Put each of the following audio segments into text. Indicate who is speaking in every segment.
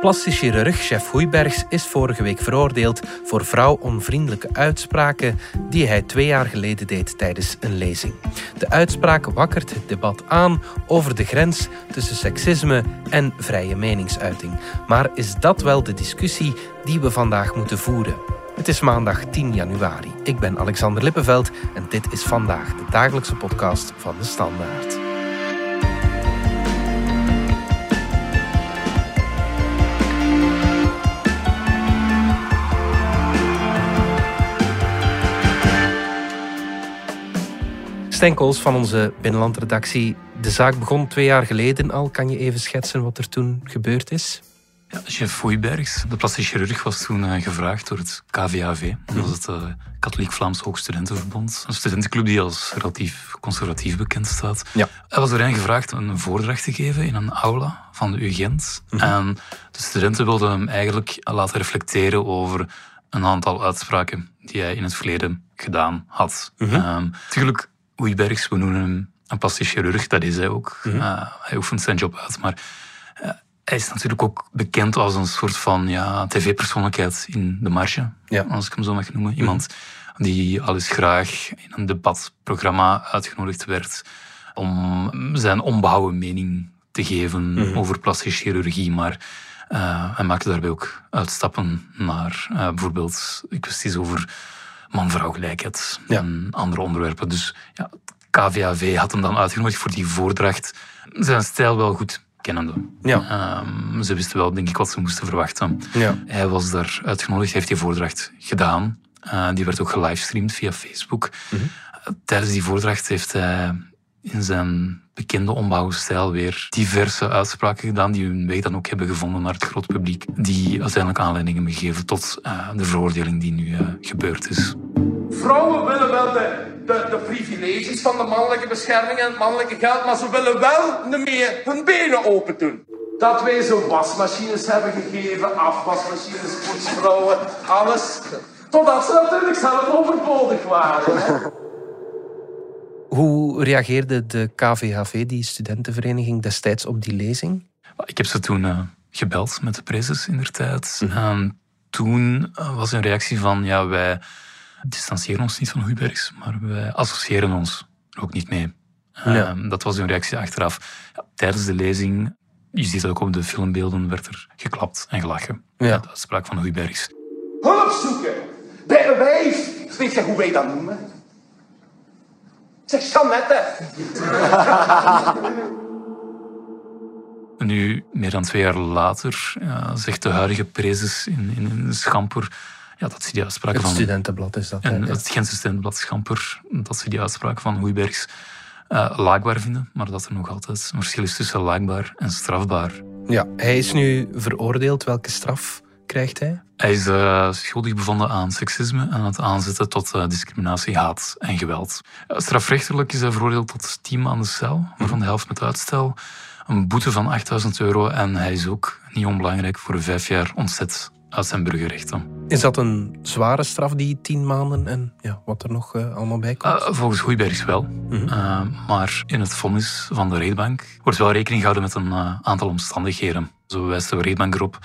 Speaker 1: Plastisch chirurg Chef is vorige week veroordeeld voor vrouwonvriendelijke uitspraken die hij twee jaar geleden deed tijdens een lezing. De uitspraak wakkert het debat aan over de grens tussen seksisme en vrije meningsuiting. Maar is dat wel de discussie die we vandaag moeten voeren? Het is maandag 10 januari. Ik ben Alexander Lippenveld en dit is vandaag de dagelijkse podcast van de Standaard. Stenkels van onze binnenlandredactie. De zaak begon twee jaar geleden al. Kan je even schetsen wat er toen gebeurd is?
Speaker 2: Ja, chef Foybergs, de plastisch chirurg, was toen uh, gevraagd door het KVAV. Dat was het uh, Katholiek Vlaams Hoogstudentenverbond. Een studentenclub die als relatief conservatief bekend staat. Ja. Hij was erin gevraagd een voordracht te geven in een aula van de UGent. -hmm. En de studenten wilden hem eigenlijk laten reflecteren over een aantal uitspraken die hij in het verleden gedaan had. -hmm. um, natuurlijk Oeibergs, we noemen hem een plastisch chirurg, dat is hij ook. Mm -hmm. uh, hij oefent zijn job uit, maar uh, hij is natuurlijk ook bekend als een soort van ja, tv-persoonlijkheid in de marge, ja. als ik hem zo mag noemen. Iemand mm -hmm. die al eens graag in een debatprogramma uitgenodigd werd om zijn onbehouden mening te geven mm -hmm. over plastische chirurgie, maar uh, hij maakte daarbij ook uitstappen naar bijvoorbeeld kwesties over man-vrouw gelijkheid ja. en andere onderwerpen. Dus ja, KVAV had hem dan uitgenodigd voor die voordracht. Zijn stijl wel goed kennende. Ja. Um, ze wisten wel, denk ik, wat ze moesten verwachten. Ja. Hij was daar uitgenodigd, heeft die voordracht gedaan. Uh, die werd ook gelivestreamd via Facebook. Mm -hmm. Tijdens die voordracht heeft hij in zijn bekende onbouwstijl weer diverse uitspraken gedaan die hun weg dan ook hebben gevonden naar het groot publiek. Die uiteindelijk aanleiding hebben gegeven tot uh, de veroordeling die nu uh, gebeurd is.
Speaker 3: Vrouwen willen wel de, de, de, privileges van de mannelijke bescherming en het mannelijke geld, maar ze willen wel meer hun benen open doen. Dat wij zo wasmachines hebben gegeven, afwasmachines, poetsvrouwen, alles. Totdat ze natuurlijk zelf overbodig waren.
Speaker 1: Hoe reageerde de KVHV, die studentenvereniging, destijds op die lezing?
Speaker 2: Ik heb ze toen uh, gebeld met de prezes in der tijd. Mm -hmm. um, toen was een reactie van, ja, wij distancieren ons niet van Hubergs, maar wij associëren ons er ook niet mee. Ja. Um, dat was een reactie achteraf. Ja, tijdens de lezing, je ziet ook op de filmbeelden, werd er geklapt en gelachen. Ja. De uitspraak van Hubergs.
Speaker 3: Hulp zoeken! Bij een wijf! Weet je hoe wij dat noemen? Zeg, Jeannette!
Speaker 2: Nu, meer dan twee jaar later, ja, zegt de huidige prezes in, in, in Schamper ja, dat ze die uitspraken
Speaker 1: het
Speaker 2: van...
Speaker 1: Het studentenblad is dat.
Speaker 2: En het Gentse studentenblad Schamper, dat ze die uitspraken van Hoeibergs uh, laakbaar vinden, maar dat er nog altijd een verschil is tussen laakbaar en strafbaar.
Speaker 1: Ja, hij is nu veroordeeld. Welke straf krijgt hij?
Speaker 2: Hij is uh, schuldig bevonden aan seksisme en het aanzetten tot uh, discriminatie, haat en geweld. Uh, strafrechtelijk is hij veroordeeld tot 10 maanden cel, waarvan de helft met uitstel. Een boete van 8000 euro en hij is ook, niet onbelangrijk, voor vijf jaar ontzet uit zijn burgerrechten.
Speaker 1: Is dat een zware straf, die tien maanden en ja, wat er nog uh, allemaal bij komt?
Speaker 2: Volgens Goeibergs wel. Mm -hmm. uh, maar in het vonnis van de rechtbank wordt wel rekening gehouden met een aantal omstandigheden. Zo wijst de rechtbank erop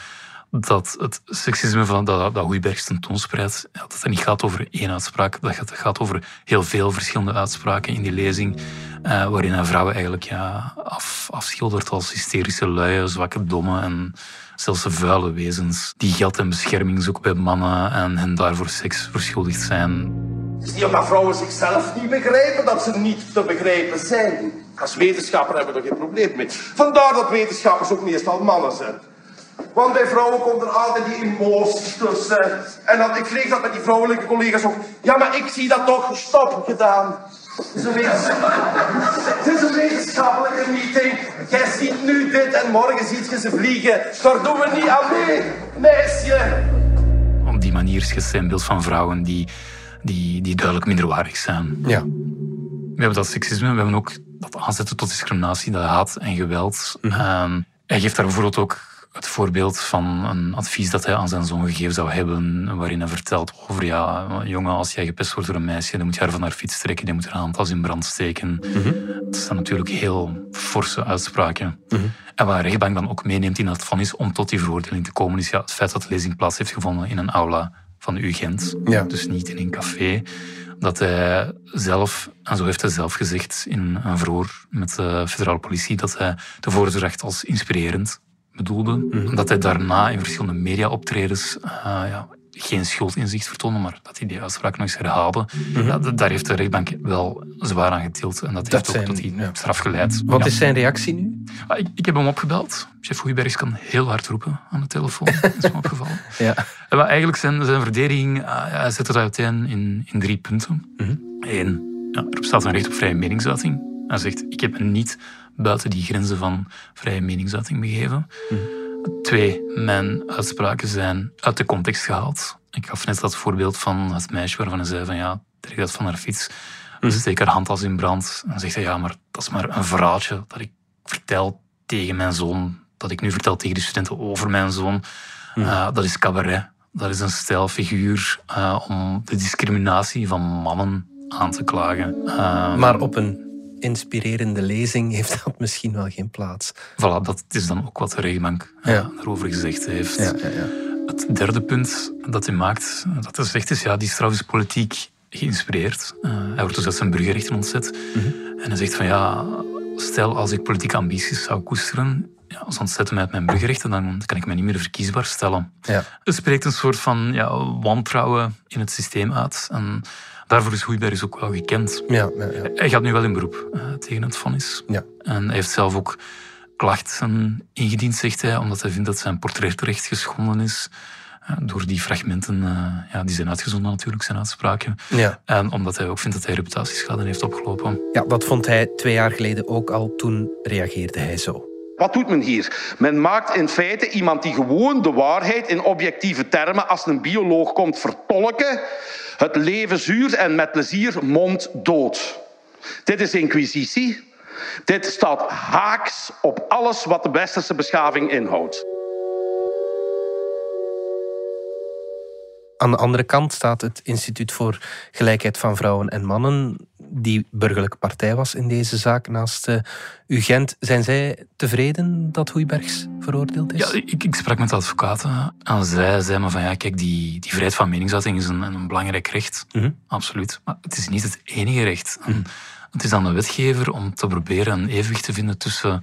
Speaker 2: dat het seksisme van, dat, dat Goeibergs tentoonspreidt, dat het niet gaat over één uitspraak, dat het gaat over heel veel verschillende uitspraken in die lezing, waarin hij vrouwen eigenlijk ja, af, afschildert als hysterische luie, zwakke dommen en zelfs vuile wezens die geld en bescherming zoeken bij mannen en hen daarvoor seks verschuldigd zijn.
Speaker 3: Het is niet omdat vrouwen zichzelf niet begrijpen dat ze niet te begrijpen zijn. Als wetenschapper hebben we er geen probleem mee. Vandaar dat wetenschappers ook meestal mannen zijn. Want bij vrouwen komt er altijd die emoties tussen. En dat, ik kreeg dat met die vrouwelijke collega's ook. Ja, maar ik zie dat toch stop gedaan. Het is een wetenschappelijke meeting. Jij ziet nu dit en morgen ziet je ze vliegen. Daar doen we niet aan mee, meisje.
Speaker 2: Op die manier schetst een beeld van vrouwen die, die, die duidelijk minderwaardig zijn.
Speaker 1: Ja.
Speaker 2: We hebben dat seksisme, we hebben ook dat aanzetten tot discriminatie, dat haat en geweld. Mm -hmm. um, hij geeft daar bijvoorbeeld ook het voorbeeld van een advies dat hij aan zijn zoon gegeven zou hebben, waarin hij vertelt over, ja, jongen, als jij gepest wordt door een meisje, dan moet je haar van haar fiets trekken, die moet haar hand als in brand steken. Mm Dat zijn natuurlijk heel forse uitspraken. Mhm. En waar rechtbank dan ook meeneemt in dat vonnis om tot die veroordeling te komen, is ja, het feit dat de lezing plaats heeft gevonden in een aula van de UGent, ja. dus niet in een café dat hij zelf, en zo heeft hij zelf gezegd in een verhoor met de federale politie, dat hij de voordracht als inspirerend bedoelde. Mm Dat hij daarna in verschillende mediaoptredens uh, ja, geen schuldinzicht vertonen, maar dat hij die uitspraak nog eens herhaalde. Mhm. daar heeft de rechtbank wel zwaar aan getild. En dat, heeft ook tot die straf geleid.
Speaker 1: Wat is zijn reactie nu?
Speaker 2: Ah, ik, ik, heb hem opgebeld. Chef Goeibergs kan heel hard roepen aan de telefoon. is me opgevallen. ja. En wat eigenlijk zijn, zijn verdediging, ah, hij zet het uiteen in, in drie punten. Mhm. Eén, ja, er bestaat een recht op vrije meningsuiting. Hij zegt, ik heb niet buiten die grenzen van vrije meningsuiting begeven. Twee, mijn uitspraken zijn uit de context gehaald. Ik gaf net dat voorbeeld van het meisje waarvan hij zei van ja, trek dat van haar fiets. Ze mhm. steekt haar hand als in brand. En zegt hij ja, maar dat is maar een verhaaltje dat ik vertel tegen mijn zoon. Dat ik nu vertel tegen de studenten over mijn zoon. Mhm. Eh, dat is cabaret. Dat is een stijlfiguur uh, om de discriminatie van mannen aan te klagen.
Speaker 1: Uh, maar op een inspirerende lezing heeft dat misschien wel geen plaats.
Speaker 2: Voilà, dat is dan ook wat de rechtbank eh, ja. daarover gezegd heeft. Ja, ja, het derde punt dat hij maakt, dat hij zegt is, ja, die straf is politiek geïnspireerd. Uh, hij wordt dus uit zijn burgerrechten ontzet. Mhm. En hij zegt van ja, stel als ik politieke ambities zou koesteren, ja, ze ontzetten mij uit mijn burgerrechten, dan kan ik mij niet meer verkiesbaar stellen. Ja. Het spreekt een soort van ja, wantrouwen in het systeem uit. En Daarvoor is Hoeiberg ook wel gekend. Ja, ja, ja. Hij gaat nu wel in beroep uh, tegen het vonnis. Ja. En hij heeft zelf ook klachten ingediend, zegt hij, omdat hij vindt dat zijn portretrecht geschonden is. Uh, door die fragmenten, uh, ja, die zijn uitgezonden natuurlijk, zijn uitspraken. Ja. En omdat hij ook vindt dat hij reputatieschade heeft opgelopen.
Speaker 1: Ja, dat vond hij twee jaar geleden ook al. Toen reageerde hij zo.
Speaker 3: Wat doet men hier? Men maakt in feite iemand die gewoon de waarheid in objectieve termen als een bioloog komt vertolken, het leven zuur en met plezier mond dood. Dit is inquisitie. Dit staat haaks op alles wat de westerse beschaving inhoudt.
Speaker 1: Aan de andere kant staat het Instituut voor Gelijkheid van Vrouwen en Mannen, die burgerlijke partij was in deze zaak naast uh, UGent. Zijn zij tevreden dat Hoeibergs veroordeeld is?
Speaker 2: Ja, ik, ik sprak met de advocaten en zij zei me van ja, kijk, die, die vrijheid van meningsuiting is een, een belangrijk recht. Mhm. Absoluut. Maar het is niet het enige recht. Het is aan de wetgever om te proberen een evenwicht te vinden tussen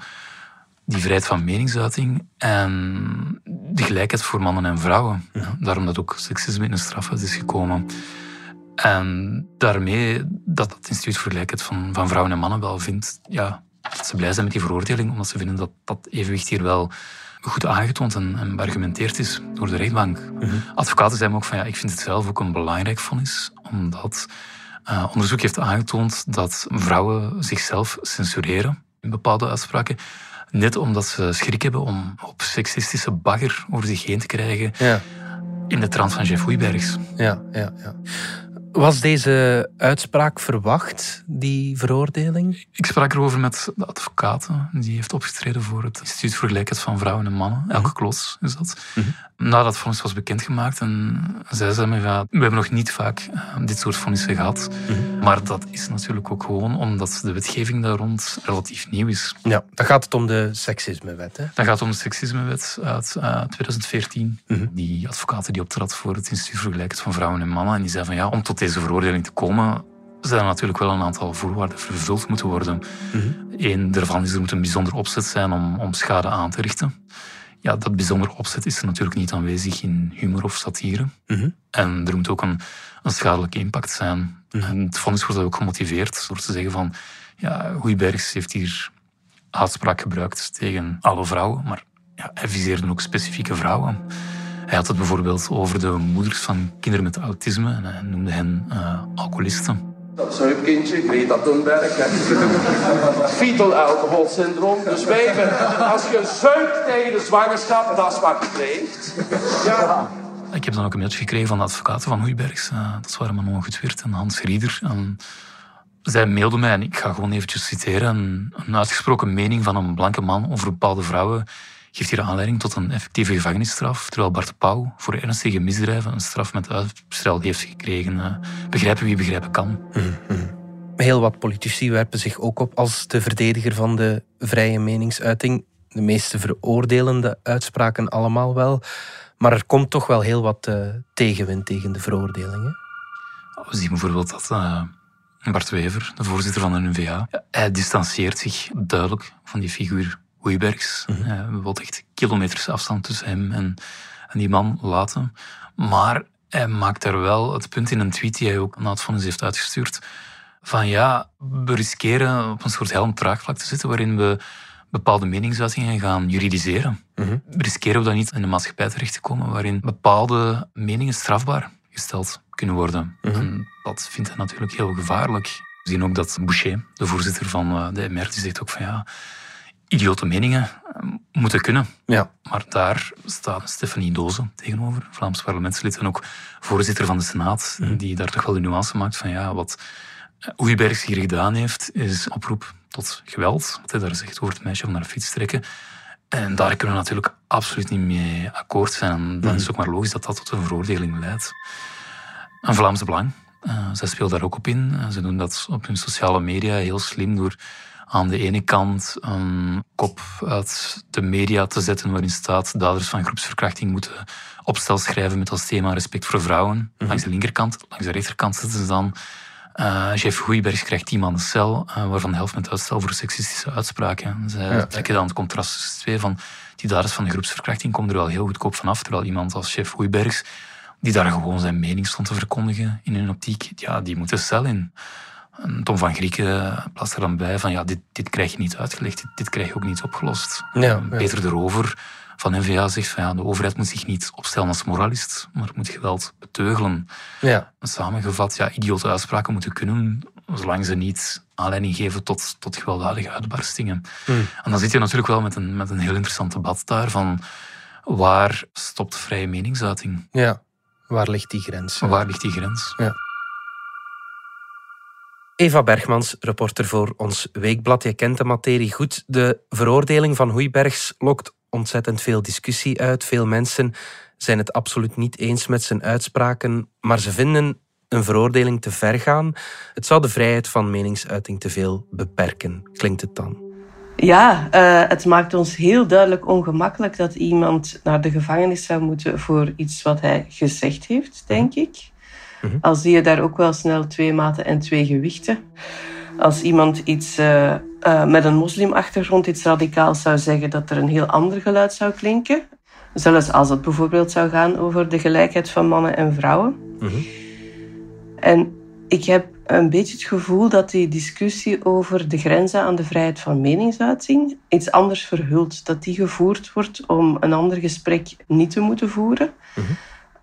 Speaker 2: die vrijheid van meningsuiting en de gelijkheid voor mannen en vrouwen. Ja. Daarom dat ook seksisme in de strafwet is gekomen. En daarmee dat het Instituut voor Gelijkheid van, van Vrouwen en Mannen wel vindt ja, dat ze blij zijn met die veroordeling, omdat ze vinden dat dat evenwicht hier wel goed aangetoond en, en beargumenteerd is door de rechtbank. Mhm. Advocaten zeiden ook van ja, ik vind het zelf ook een belangrijk vonnis, omdat uh, onderzoek heeft aangetoond dat vrouwen zichzelf censureren in bepaalde uitspraken. Net omdat ze schrik hebben om op seksistische bagger over zich heen te krijgen. Ja. In de trant van Jeff Hoeibergs.
Speaker 1: Ja, ja, ja. Was deze uitspraak verwacht, die veroordeling?
Speaker 2: Ik sprak erover met de advocaten. Die heeft opgetreden voor het Instituut voor Gelijkheid van Vrouwen en Mannen. Elke mhm. klos is dat. Mm Nadat het vonnis was bekendgemaakt. En zei me, ja, we hebben nog niet vaak uh, dit soort vonnissen gehad. Mhm. Maar dat is natuurlijk ook gewoon omdat de wetgeving daar rond relatief nieuw is.
Speaker 1: Ja, dan gaat het om de seksismewet. Hè?
Speaker 2: Dan gaat het om de seksismewet uit uh, eh, 2014. Mhm. Die advocaten die optrad voor het Instituut voor Gelijkheid van Vrouwen en Mannen. En die zei van ja, om tot deze veroordeling te komen, zijn er natuurlijk wel een aantal voorwaarden vervuld moeten worden. Mm Eén daarvan is er moet een bijzonder opzet zijn om, om schade aan te richten. Ja, dat bijzonder opzet is er natuurlijk niet aanwezig in humor of satire. Mhm. En er moet ook een, een schadelijke impact zijn. Mhm. En het vonnis wordt ook gemotiveerd door te zeggen van... Ja, Hoeibergs heeft hier uitspraak gebruikt tegen alle vrouwen, maar ja, hij viseerde ook specifieke vrouwen. Hij had het bijvoorbeeld over de moeders van kinderen met autisme en hij noemde hen uh, alcoholisten.
Speaker 3: Dat zuipkindje, Greta Thunberg. Fetal alcohol syndroom. Dus wijven, als je zuipt tegen de zwangerschap, dat is wat je krijgt. Ja.
Speaker 2: Ik heb dan ook een mailtje gekregen van de advocaten van Hoeibergs. Uh, dat waren Manon Goedweert en Hans Rieder. En zij mailden mij, en ik ga gewoon eventjes citeren, een uitgesproken mening van een blanke man over bepaalde vrouwen geeft hier aanleiding tot een effectieve gevangenisstraf, terwijl Bart Pauw voor ernstige misdrijven een straf met uitstel heeft gekregen. Eh, begrijpen wie begrijpen kan. Mhm.
Speaker 1: Heel wat politici werpen zich ook op als de verdediger van de vrije meningsuiting. De meeste veroordelende uitspraken allemaal wel. Maar er komt toch wel heel wat uh, tegenwind tegen de veroordelingen.
Speaker 2: We zien bijvoorbeeld dat uh, Bart Wever, de voorzitter van de NVA, hij distancieert zich duidelijk van die figuur Hoeibergs. Mm -hmm. we echt kilometers afstand tussen hem en, en die man laten. Maar hij maakt daar wel het punt in een tweet die hij ook na het vonnis heeft uitgestuurd. Van ja, we riskeren op een soort helm traagvlak te zitten waarin we bepaalde meningsuitingen gaan juridiseren. Mm Riskeren we dan niet in de maatschappij terecht te komen waarin bepaalde meningen strafbaar gesteld kunnen worden? Mhm. En dat vindt hij natuurlijk heel gevaarlijk. We zien ook dat Boucher, de voorzitter van eh, de MR, die zegt ook van ja, idiote meningen eh, moeten kunnen. Ja. Maar daar staat Stephanie Doze tegenover, Vlaams parlementslid en ook voorzitter van de Senaat, mhm. die daar toch wel de nuance maakt van ja, wat Oeibergs hier gedaan heeft, is oproep tot geweld. Wat hij daar zegt over het meisje om naar de fiets trekken. En daar kunnen we natuurlijk absoluut niet mee akkoord zijn. En dan is het ook maar logisch dat dat tot een veroordeling leidt. Een Vlaamse Belang, uh, zij speelt daar ook op in. Uh, ze doen dat op hun sociale media heel slim door aan de ene kant een kop uit de media te zetten waarin staat daders van groepsverkrachting moeten opstel schrijven met als thema respect voor vrouwen. Mhm. Langs de linkerkant, langs de rechterkant zetten ze dan uh, Jeff Goeiberg krijgt tien maanden cel, uh, waarvan de helft met uitstel voor seksistische uitspraken. Ja. trekken dan het contrast tussen twee van die daders van de groepsverkrachting komen er wel heel goedkoop vanaf, terwijl iemand als Chef Goeibergs, die daar gewoon zijn mening stond te verkondigen in hun optiek, ja, die moet de cel in. Tom van Grieken plaatst er dan bij van ja, dit, dit krijg je niet uitgelegd, dit, dit krijg je ook niet opgelost. Ja, Peter erover van NVA zegt van ja, de overheid moet zich niet opstellen als moralist, maar moet geweld beteugelen. Ja. Samengevat, ja, idiote uitspraken moeten kunnen, zolang ze niet aanleiding geven tot, tot gewelddadige uitbarstingen. Hmm. En dan zit je natuurlijk wel met een, met een heel interessant debat daar van waar stopt vrije meningsuiting?
Speaker 1: Ja, waar ligt die grens?
Speaker 2: Waar ligt die grens? Ja.
Speaker 1: Eva Bergmans, reporter voor ons weekblad. Je kent de materie goed. De veroordeling van Hoeibergs lokt ontzettend veel discussie uit. Veel mensen zijn het absoluut niet eens met zijn uitspraken, maar ze vinden een veroordeling te ver gaan. Het zou de vrijheid van meningsuiting te veel beperken. Klinkt het dan?
Speaker 4: Ja, uh, het maakt ons heel duidelijk ongemakkelijk dat iemand naar de gevangenis zou moeten voor iets wat hij gezegd heeft, denk mhm. Ik. Mhm. Al zie je daar ook wel snel twee maten en twee gewichten. Als iemand iets uh, uh, met een moslimachtergrond iets radicaals zou zeggen, dat er een heel ander geluid zou klinken. Zelfs als het bijvoorbeeld zou gaan over de gelijkheid van mannen en vrouwen. Mhm. En ik heb een beetje het gevoel dat die discussie over de grenzen aan de vrijheid van meningsuiting iets anders verhult. Dat die gevoerd wordt om een ander gesprek niet te moeten voeren. Mm -hmm.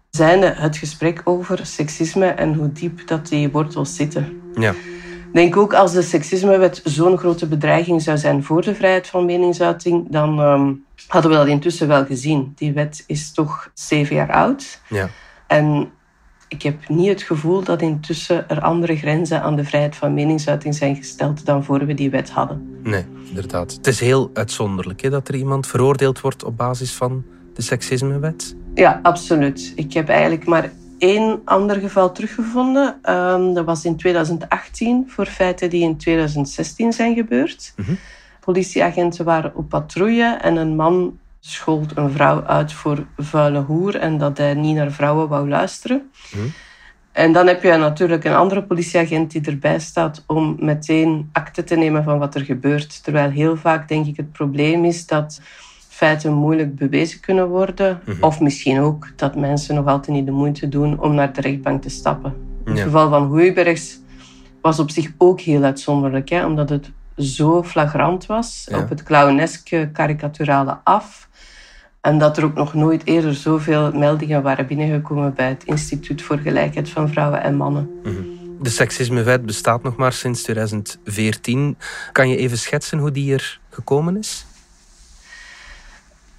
Speaker 4: Zijnde het gesprek over seksisme en hoe diep dat die wortels zitten. Ja denk ook als de seksismewet zo'n grote bedreiging zou zijn voor de vrijheid van meningsuiting, dan ehm, hadden we dat intussen wel gezien. Die wet is toch zeven jaar oud. Ja. En ik heb niet het gevoel dat intussen er andere grenzen aan de vrijheid van meningsuiting zijn gesteld dan voor we die wet hadden.
Speaker 1: Nee, inderdaad. Het is heel uitzonderlijk hè, dat er iemand veroordeeld wordt op basis van de seksismewet.
Speaker 4: Ja, absoluut. Ik heb eigenlijk maar één ander geval teruggevonden. Um, dat was in 2018 voor feiten die in 2016 zijn gebeurd. Mhm. Politieagenten waren op patrouille en een man schold een vrouw uit voor vuile hoer en dat hij niet naar vrouwen wou luisteren. Mhm. En dan heb je natuurlijk een andere politieagent die erbij staat om meteen akte te nemen van wat er gebeurt. Terwijl heel vaak denk ik het probleem is dat feiten moeilijk bewezen kunnen worden. Mhm. Of misschien ook dat mensen nog altijd niet de moeite doen om naar de rechtbank te stappen. Het geval van Hoeibergs was op zich ook heel uitzonderlijk, hè, omdat het zo flagrant was, op het clowneske, karikaturale af. En dat er ook nog nooit eerder zoveel meldingen waren binnengekomen bij het Instituut voor Gelijkheid van Vrouwen en Mannen. Mhm.
Speaker 1: De seksismewet bestaat nog maar sinds 2014. Kan je even schetsen hoe die er gekomen is?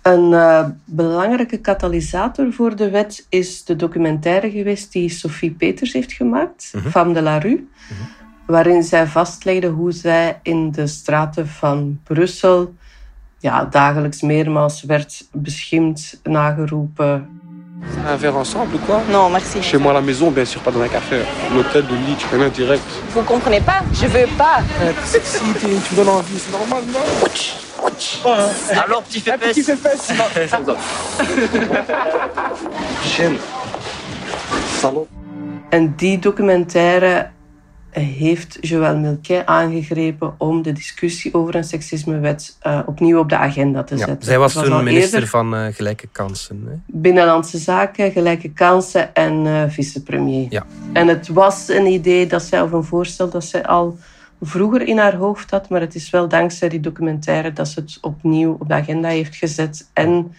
Speaker 4: Een uh, belangrijke katalysator voor de wet is de documentaire geweest die Sophie Peters heeft gemaakt, mm Femme de la Rue, mhm. waarin zij vastlegde hoe zij in de straten van Brussel ja, dagelijks meermaals werd beschimd, nageroepen.
Speaker 5: Un verre ensemble ou quoi
Speaker 6: Non, merci.
Speaker 5: Chez moi à la maison, bien sûr, pas dans un café. L'hôtel, le lit, tu connais direct.
Speaker 6: Vous comprenez pas Je veux pas.
Speaker 5: Si tu me donnes envie, c'est normal, non
Speaker 7: Alors, petit fait
Speaker 5: Petit fait. Salon.
Speaker 4: En die documentaire heeft Joël Milquet aangegrepen om de discussie over een seksismewet uh, opnieuw op de agenda te zetten.
Speaker 1: Ja, zij was, toen minister van uh, Gelijke Kansen. Hè?
Speaker 4: Binnenlandse Zaken, Gelijke Kansen en uh, vicepremier.
Speaker 1: Ja.
Speaker 4: En het was een idee dat zij, of een voorstel dat zij al vroeger in haar hoofd had, maar het is wel dankzij die documentaire dat ze het opnieuw op de agenda heeft gezet en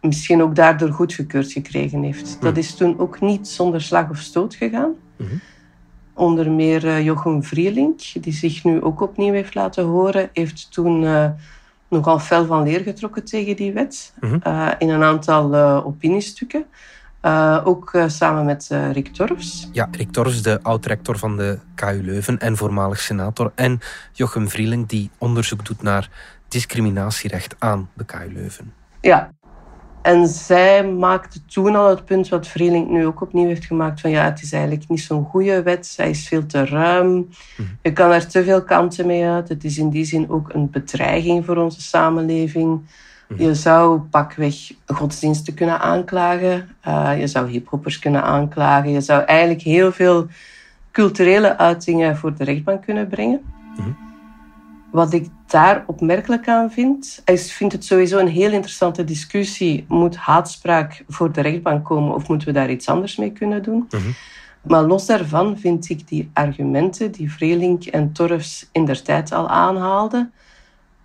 Speaker 4: misschien ook daardoor goedgekeurd gekregen heeft. Dat is toen ook niet zonder slag of stoot gegaan.
Speaker 1: Mhm.
Speaker 4: Onder meer uh, Jochem Vrieling, die zich nu ook opnieuw heeft laten horen, heeft toen uh, nogal fel van leer getrokken tegen die wet.
Speaker 1: Mhm.
Speaker 4: Uh, in een aantal opiniestukken. Ook samen met Rick Torfs.
Speaker 1: Ja, Rick Torfs, de oud-rector van de KU Leuven en voormalig senator. En Jochem Vrieling, die onderzoek doet naar discriminatierecht aan de KU Leuven.
Speaker 4: Ja, en zij maakte toen al het punt wat Vreeling nu ook opnieuw heeft gemaakt: van ja, het is eigenlijk niet zo'n goede wet, zij is veel te ruim. Je kan er te veel kanten mee uit. Het is in die zin ook een bedreiging voor onze samenleving. Je zou pakweg godsdiensten kunnen aanklagen, uh, je zou hiphoppers kunnen aanklagen, je zou eigenlijk heel veel culturele uitingen voor de rechtbank kunnen brengen. Wat ik daar opmerkelijk aan vind, ik vind het sowieso een heel interessante discussie. Moet haatspraak voor de rechtbank komen of moeten we daar iets anders mee kunnen doen? Maar los daarvan vind ik die argumenten die Vreelink en Torfs in der tijd al aanhaalden,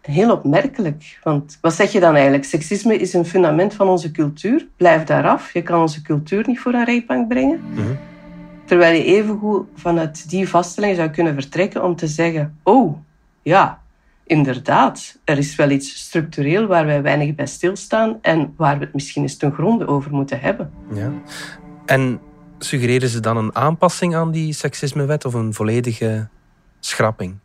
Speaker 4: heel opmerkelijk. Want wat zeg je dan eigenlijk? Seksisme is een fundament van onze cultuur. Blijf daar af. Je kan onze cultuur niet voor een rechtbank brengen. Terwijl je evengoed vanuit die vaststelling zou kunnen vertrekken om te zeggen: Oh, ja, inderdaad, er is wel iets structureel waar wij weinig bij stilstaan en waar we het misschien eens ten gronde over moeten hebben.
Speaker 1: Ja. En suggereren ze dan een aanpassing aan die seksismewet of een volledige schrapping?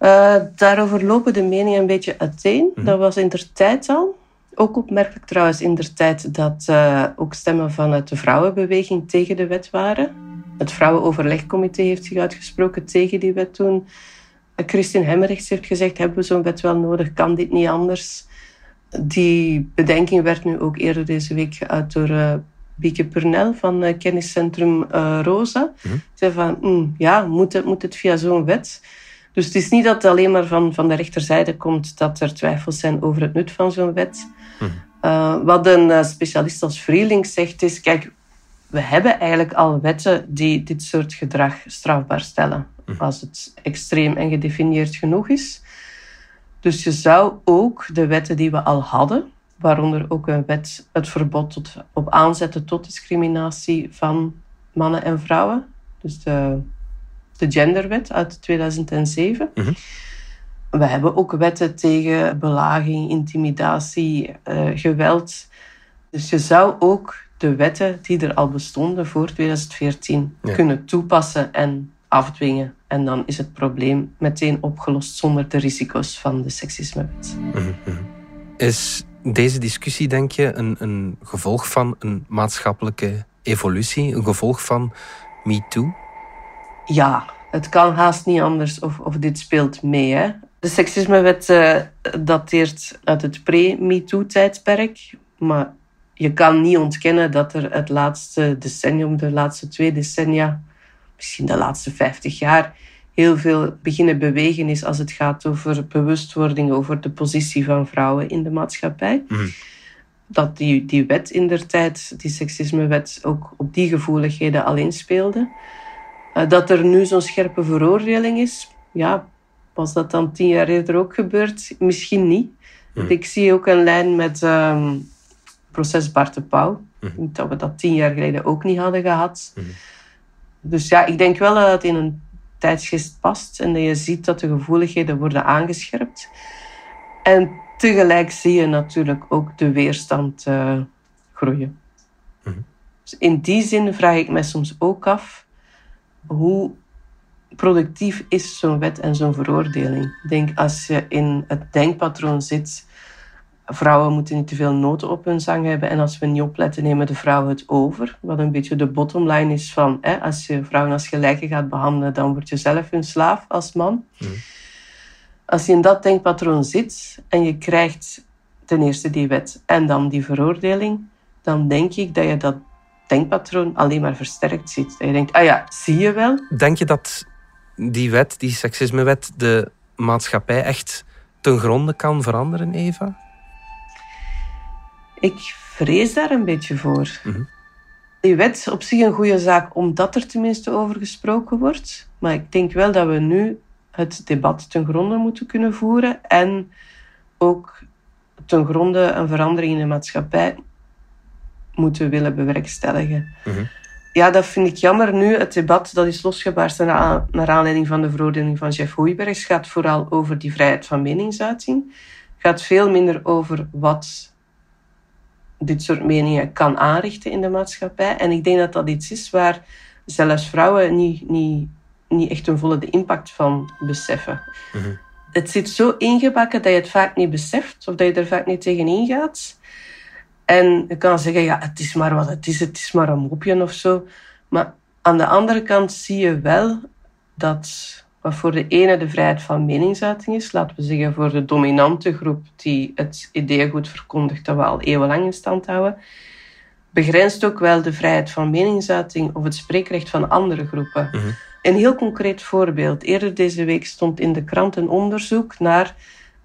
Speaker 4: Uh, daarover lopen de meningen een beetje uiteen. Dat was in der tijd al. Ook opmerkelijk trouwens in der tijd dat uh, ook stemmen vanuit de vrouwenbeweging tegen de wet waren. Het Vrouwenoverlegcomité heeft zich uitgesproken tegen die wet toen. Christine Hemmerichs heeft gezegd, hebben we zo'n wet wel nodig? Kan dit niet anders? Die bedenking werd nu ook eerder deze week geuit door uh, Bieke Purnell van uh, kenniscentrum uh, Rosa.
Speaker 1: Mhm.
Speaker 4: Zei van, mm, ja, moet het, moet het via zo'n wet? Dus het is niet dat het alleen maar van, van de rechterzijde komt dat er twijfels zijn over het nut van zo'n wet.
Speaker 1: Mhm.
Speaker 4: wat een specialist als Vrieling zegt is, kijk, we hebben eigenlijk al wetten die dit soort gedrag strafbaar stellen als het extreem en gedefinieerd genoeg is. Dus je zou ook de wetten die we al hadden, waaronder ook een wet, het verbod tot, op aanzetten tot discriminatie van mannen en vrouwen, dus de, de genderwet uit 2007.
Speaker 1: Mhm.
Speaker 4: We hebben ook wetten tegen belaging, intimidatie, uh, geweld. Dus je zou ook de wetten die er al bestonden voor 2014
Speaker 1: Ja.
Speaker 4: kunnen toepassen en afdwingen. En dan is het probleem meteen opgelost zonder de risico's van de seksismewet.
Speaker 1: Is deze discussie, denk je, een, een gevolg van een maatschappelijke evolutie? Een gevolg van MeToo?
Speaker 4: Ja, het kan haast niet anders of, of dit speelt mee. Hè? De seksismewet eh, dateert uit het pre-MeToo-tijdperk. Maar je kan niet ontkennen dat er het laatste decennium, de laatste twee decennia, misschien de laatste vijftig jaar, heel veel beginnen bewegen is als het gaat over bewustwording over de positie van vrouwen in de maatschappij. Dat die, die wet in der tijd, die seksismewet, ook op die gevoeligheden al inspeelde. Uh, dat er nu zo'n scherpe veroordeling is, ja, was dat dan tien jaar eerder ook gebeurd? Misschien niet. Ik zie ook een lijn met um, proces Bart de Pauw. Dat we dat tien jaar geleden ook niet hadden gehad. Dus ja, ik denk wel dat het in een tijdsgeest past en dat je ziet dat de gevoeligheden worden aangescherpt. En tegelijk zie je natuurlijk ook de weerstand uh, groeien. Dus in die zin vraag ik mij soms ook af hoe productief is zo'n wet en zo'n veroordeling? Ik denk als je in het denkpatroon zit, vrouwen moeten niet te veel noten op hun zang hebben en als we niet opletten, nemen de vrouwen het over. Wat een beetje de bottomline is van hè, als je vrouwen als gelijke gaat behandelen, dan word je zelf hun slaaf als man. Mm. Als je in dat denkpatroon zit en je krijgt ten eerste die wet en dan die veroordeling, dan denk ik dat je dat denkpatroon alleen maar versterkt ziet. Dat je denkt, ah ja, zie je wel.
Speaker 1: Denk je dat die wet, die seksismewet, de maatschappij echt ten gronde kan veranderen, Eva?
Speaker 4: Ik vrees daar een beetje voor.
Speaker 1: Mhm.
Speaker 4: Die wet is op zich een goede zaak, omdat er tenminste over gesproken wordt. Maar ik denk wel dat we nu het debat ten gronde moeten kunnen voeren en ook ten gronde een verandering in de maatschappij moeten willen bewerkstelligen.
Speaker 1: Mhm.
Speaker 4: Ja, dat vind ik jammer nu. Het debat dat is losgebarsten naar, naar aanleiding van de veroordeling van Jeff Hoijbergs gaat vooral over die vrijheid van meningsuiting. Gaat veel minder over wat dit soort meningen kan aanrichten in de maatschappij. En ik denk dat dat iets is waar zelfs vrouwen niet, niet, niet echt een volle de impact van beseffen.
Speaker 1: Mhm.
Speaker 4: Het zit zo ingebakken dat je het vaak niet beseft of dat je er vaak niet tegenin gaat. En je kan zeggen, ja, het is maar wat het is, het is maar een mopje of zo. Maar aan de andere kant zie je wel dat wat voor de ene de vrijheid van meningsuiting is, laten we zeggen voor de dominante groep die het idee goed verkondigt dat we al eeuwenlang in stand houden, begrenst ook wel de vrijheid van meningsuiting of het spreekrecht van andere groepen.
Speaker 1: Mhm.
Speaker 4: Een heel concreet voorbeeld. Eerder deze week stond in de krant een onderzoek naar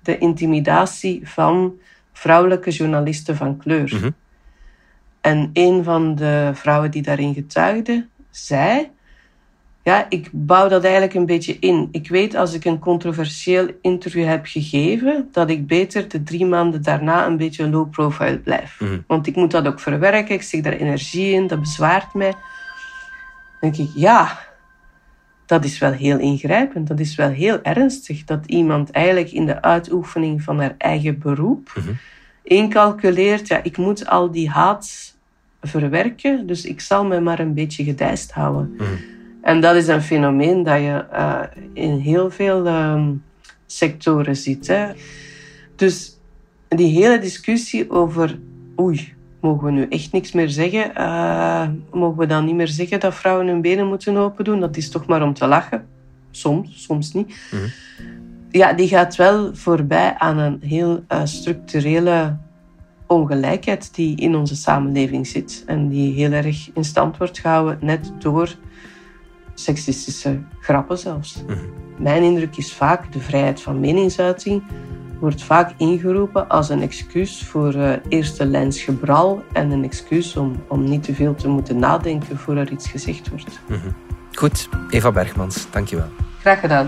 Speaker 4: de intimidatie van vrouwelijke journalisten van kleur.
Speaker 1: Mhm.
Speaker 4: En een van de vrouwen die daarin getuigde, zei: Ja, ik bouw dat eigenlijk een beetje in. Ik weet als ik een controversieel interview heb gegeven, dat ik beter de drie maanden daarna een beetje low profile blijf.
Speaker 1: Mhm.
Speaker 4: Want ik moet dat ook verwerken, ik steek daar energie in, dat bezwaart mij. Dan denk ik, ja, dat is wel heel ingrijpend. Dat is wel heel ernstig dat iemand eigenlijk in de uitoefening van haar eigen beroep
Speaker 1: Mhm.
Speaker 4: incalculeert, ja, ik moet al die haat verwerken, dus ik zal me maar een beetje gedijst houden.
Speaker 1: Mhm.
Speaker 4: En dat is een fenomeen dat je eh, in heel veel ehm, sectoren ziet. Hè. Dus die hele discussie over, oei, mogen we nu echt niks meer zeggen? Eh, mogen we dan niet meer zeggen dat vrouwen hun benen moeten open doen? Dat is toch maar om te lachen. Soms, soms niet.
Speaker 1: Mhm.
Speaker 4: Ja, die gaat wel voorbij aan een heel eh, structurele ongelijkheid die in onze samenleving zit. En die heel erg in stand wordt gehouden, net door seksistische grappen zelfs.
Speaker 1: Mhm.
Speaker 4: Mijn indruk is vaak de vrijheid van meningsuiting wordt vaak ingeroepen als een excuus voor eh, eerste lijns gebral en een excuus om, om niet te veel te moeten nadenken voor er iets gezegd wordt.
Speaker 1: Goed, Eva Bergmans, dankjewel.
Speaker 4: Graag gedaan.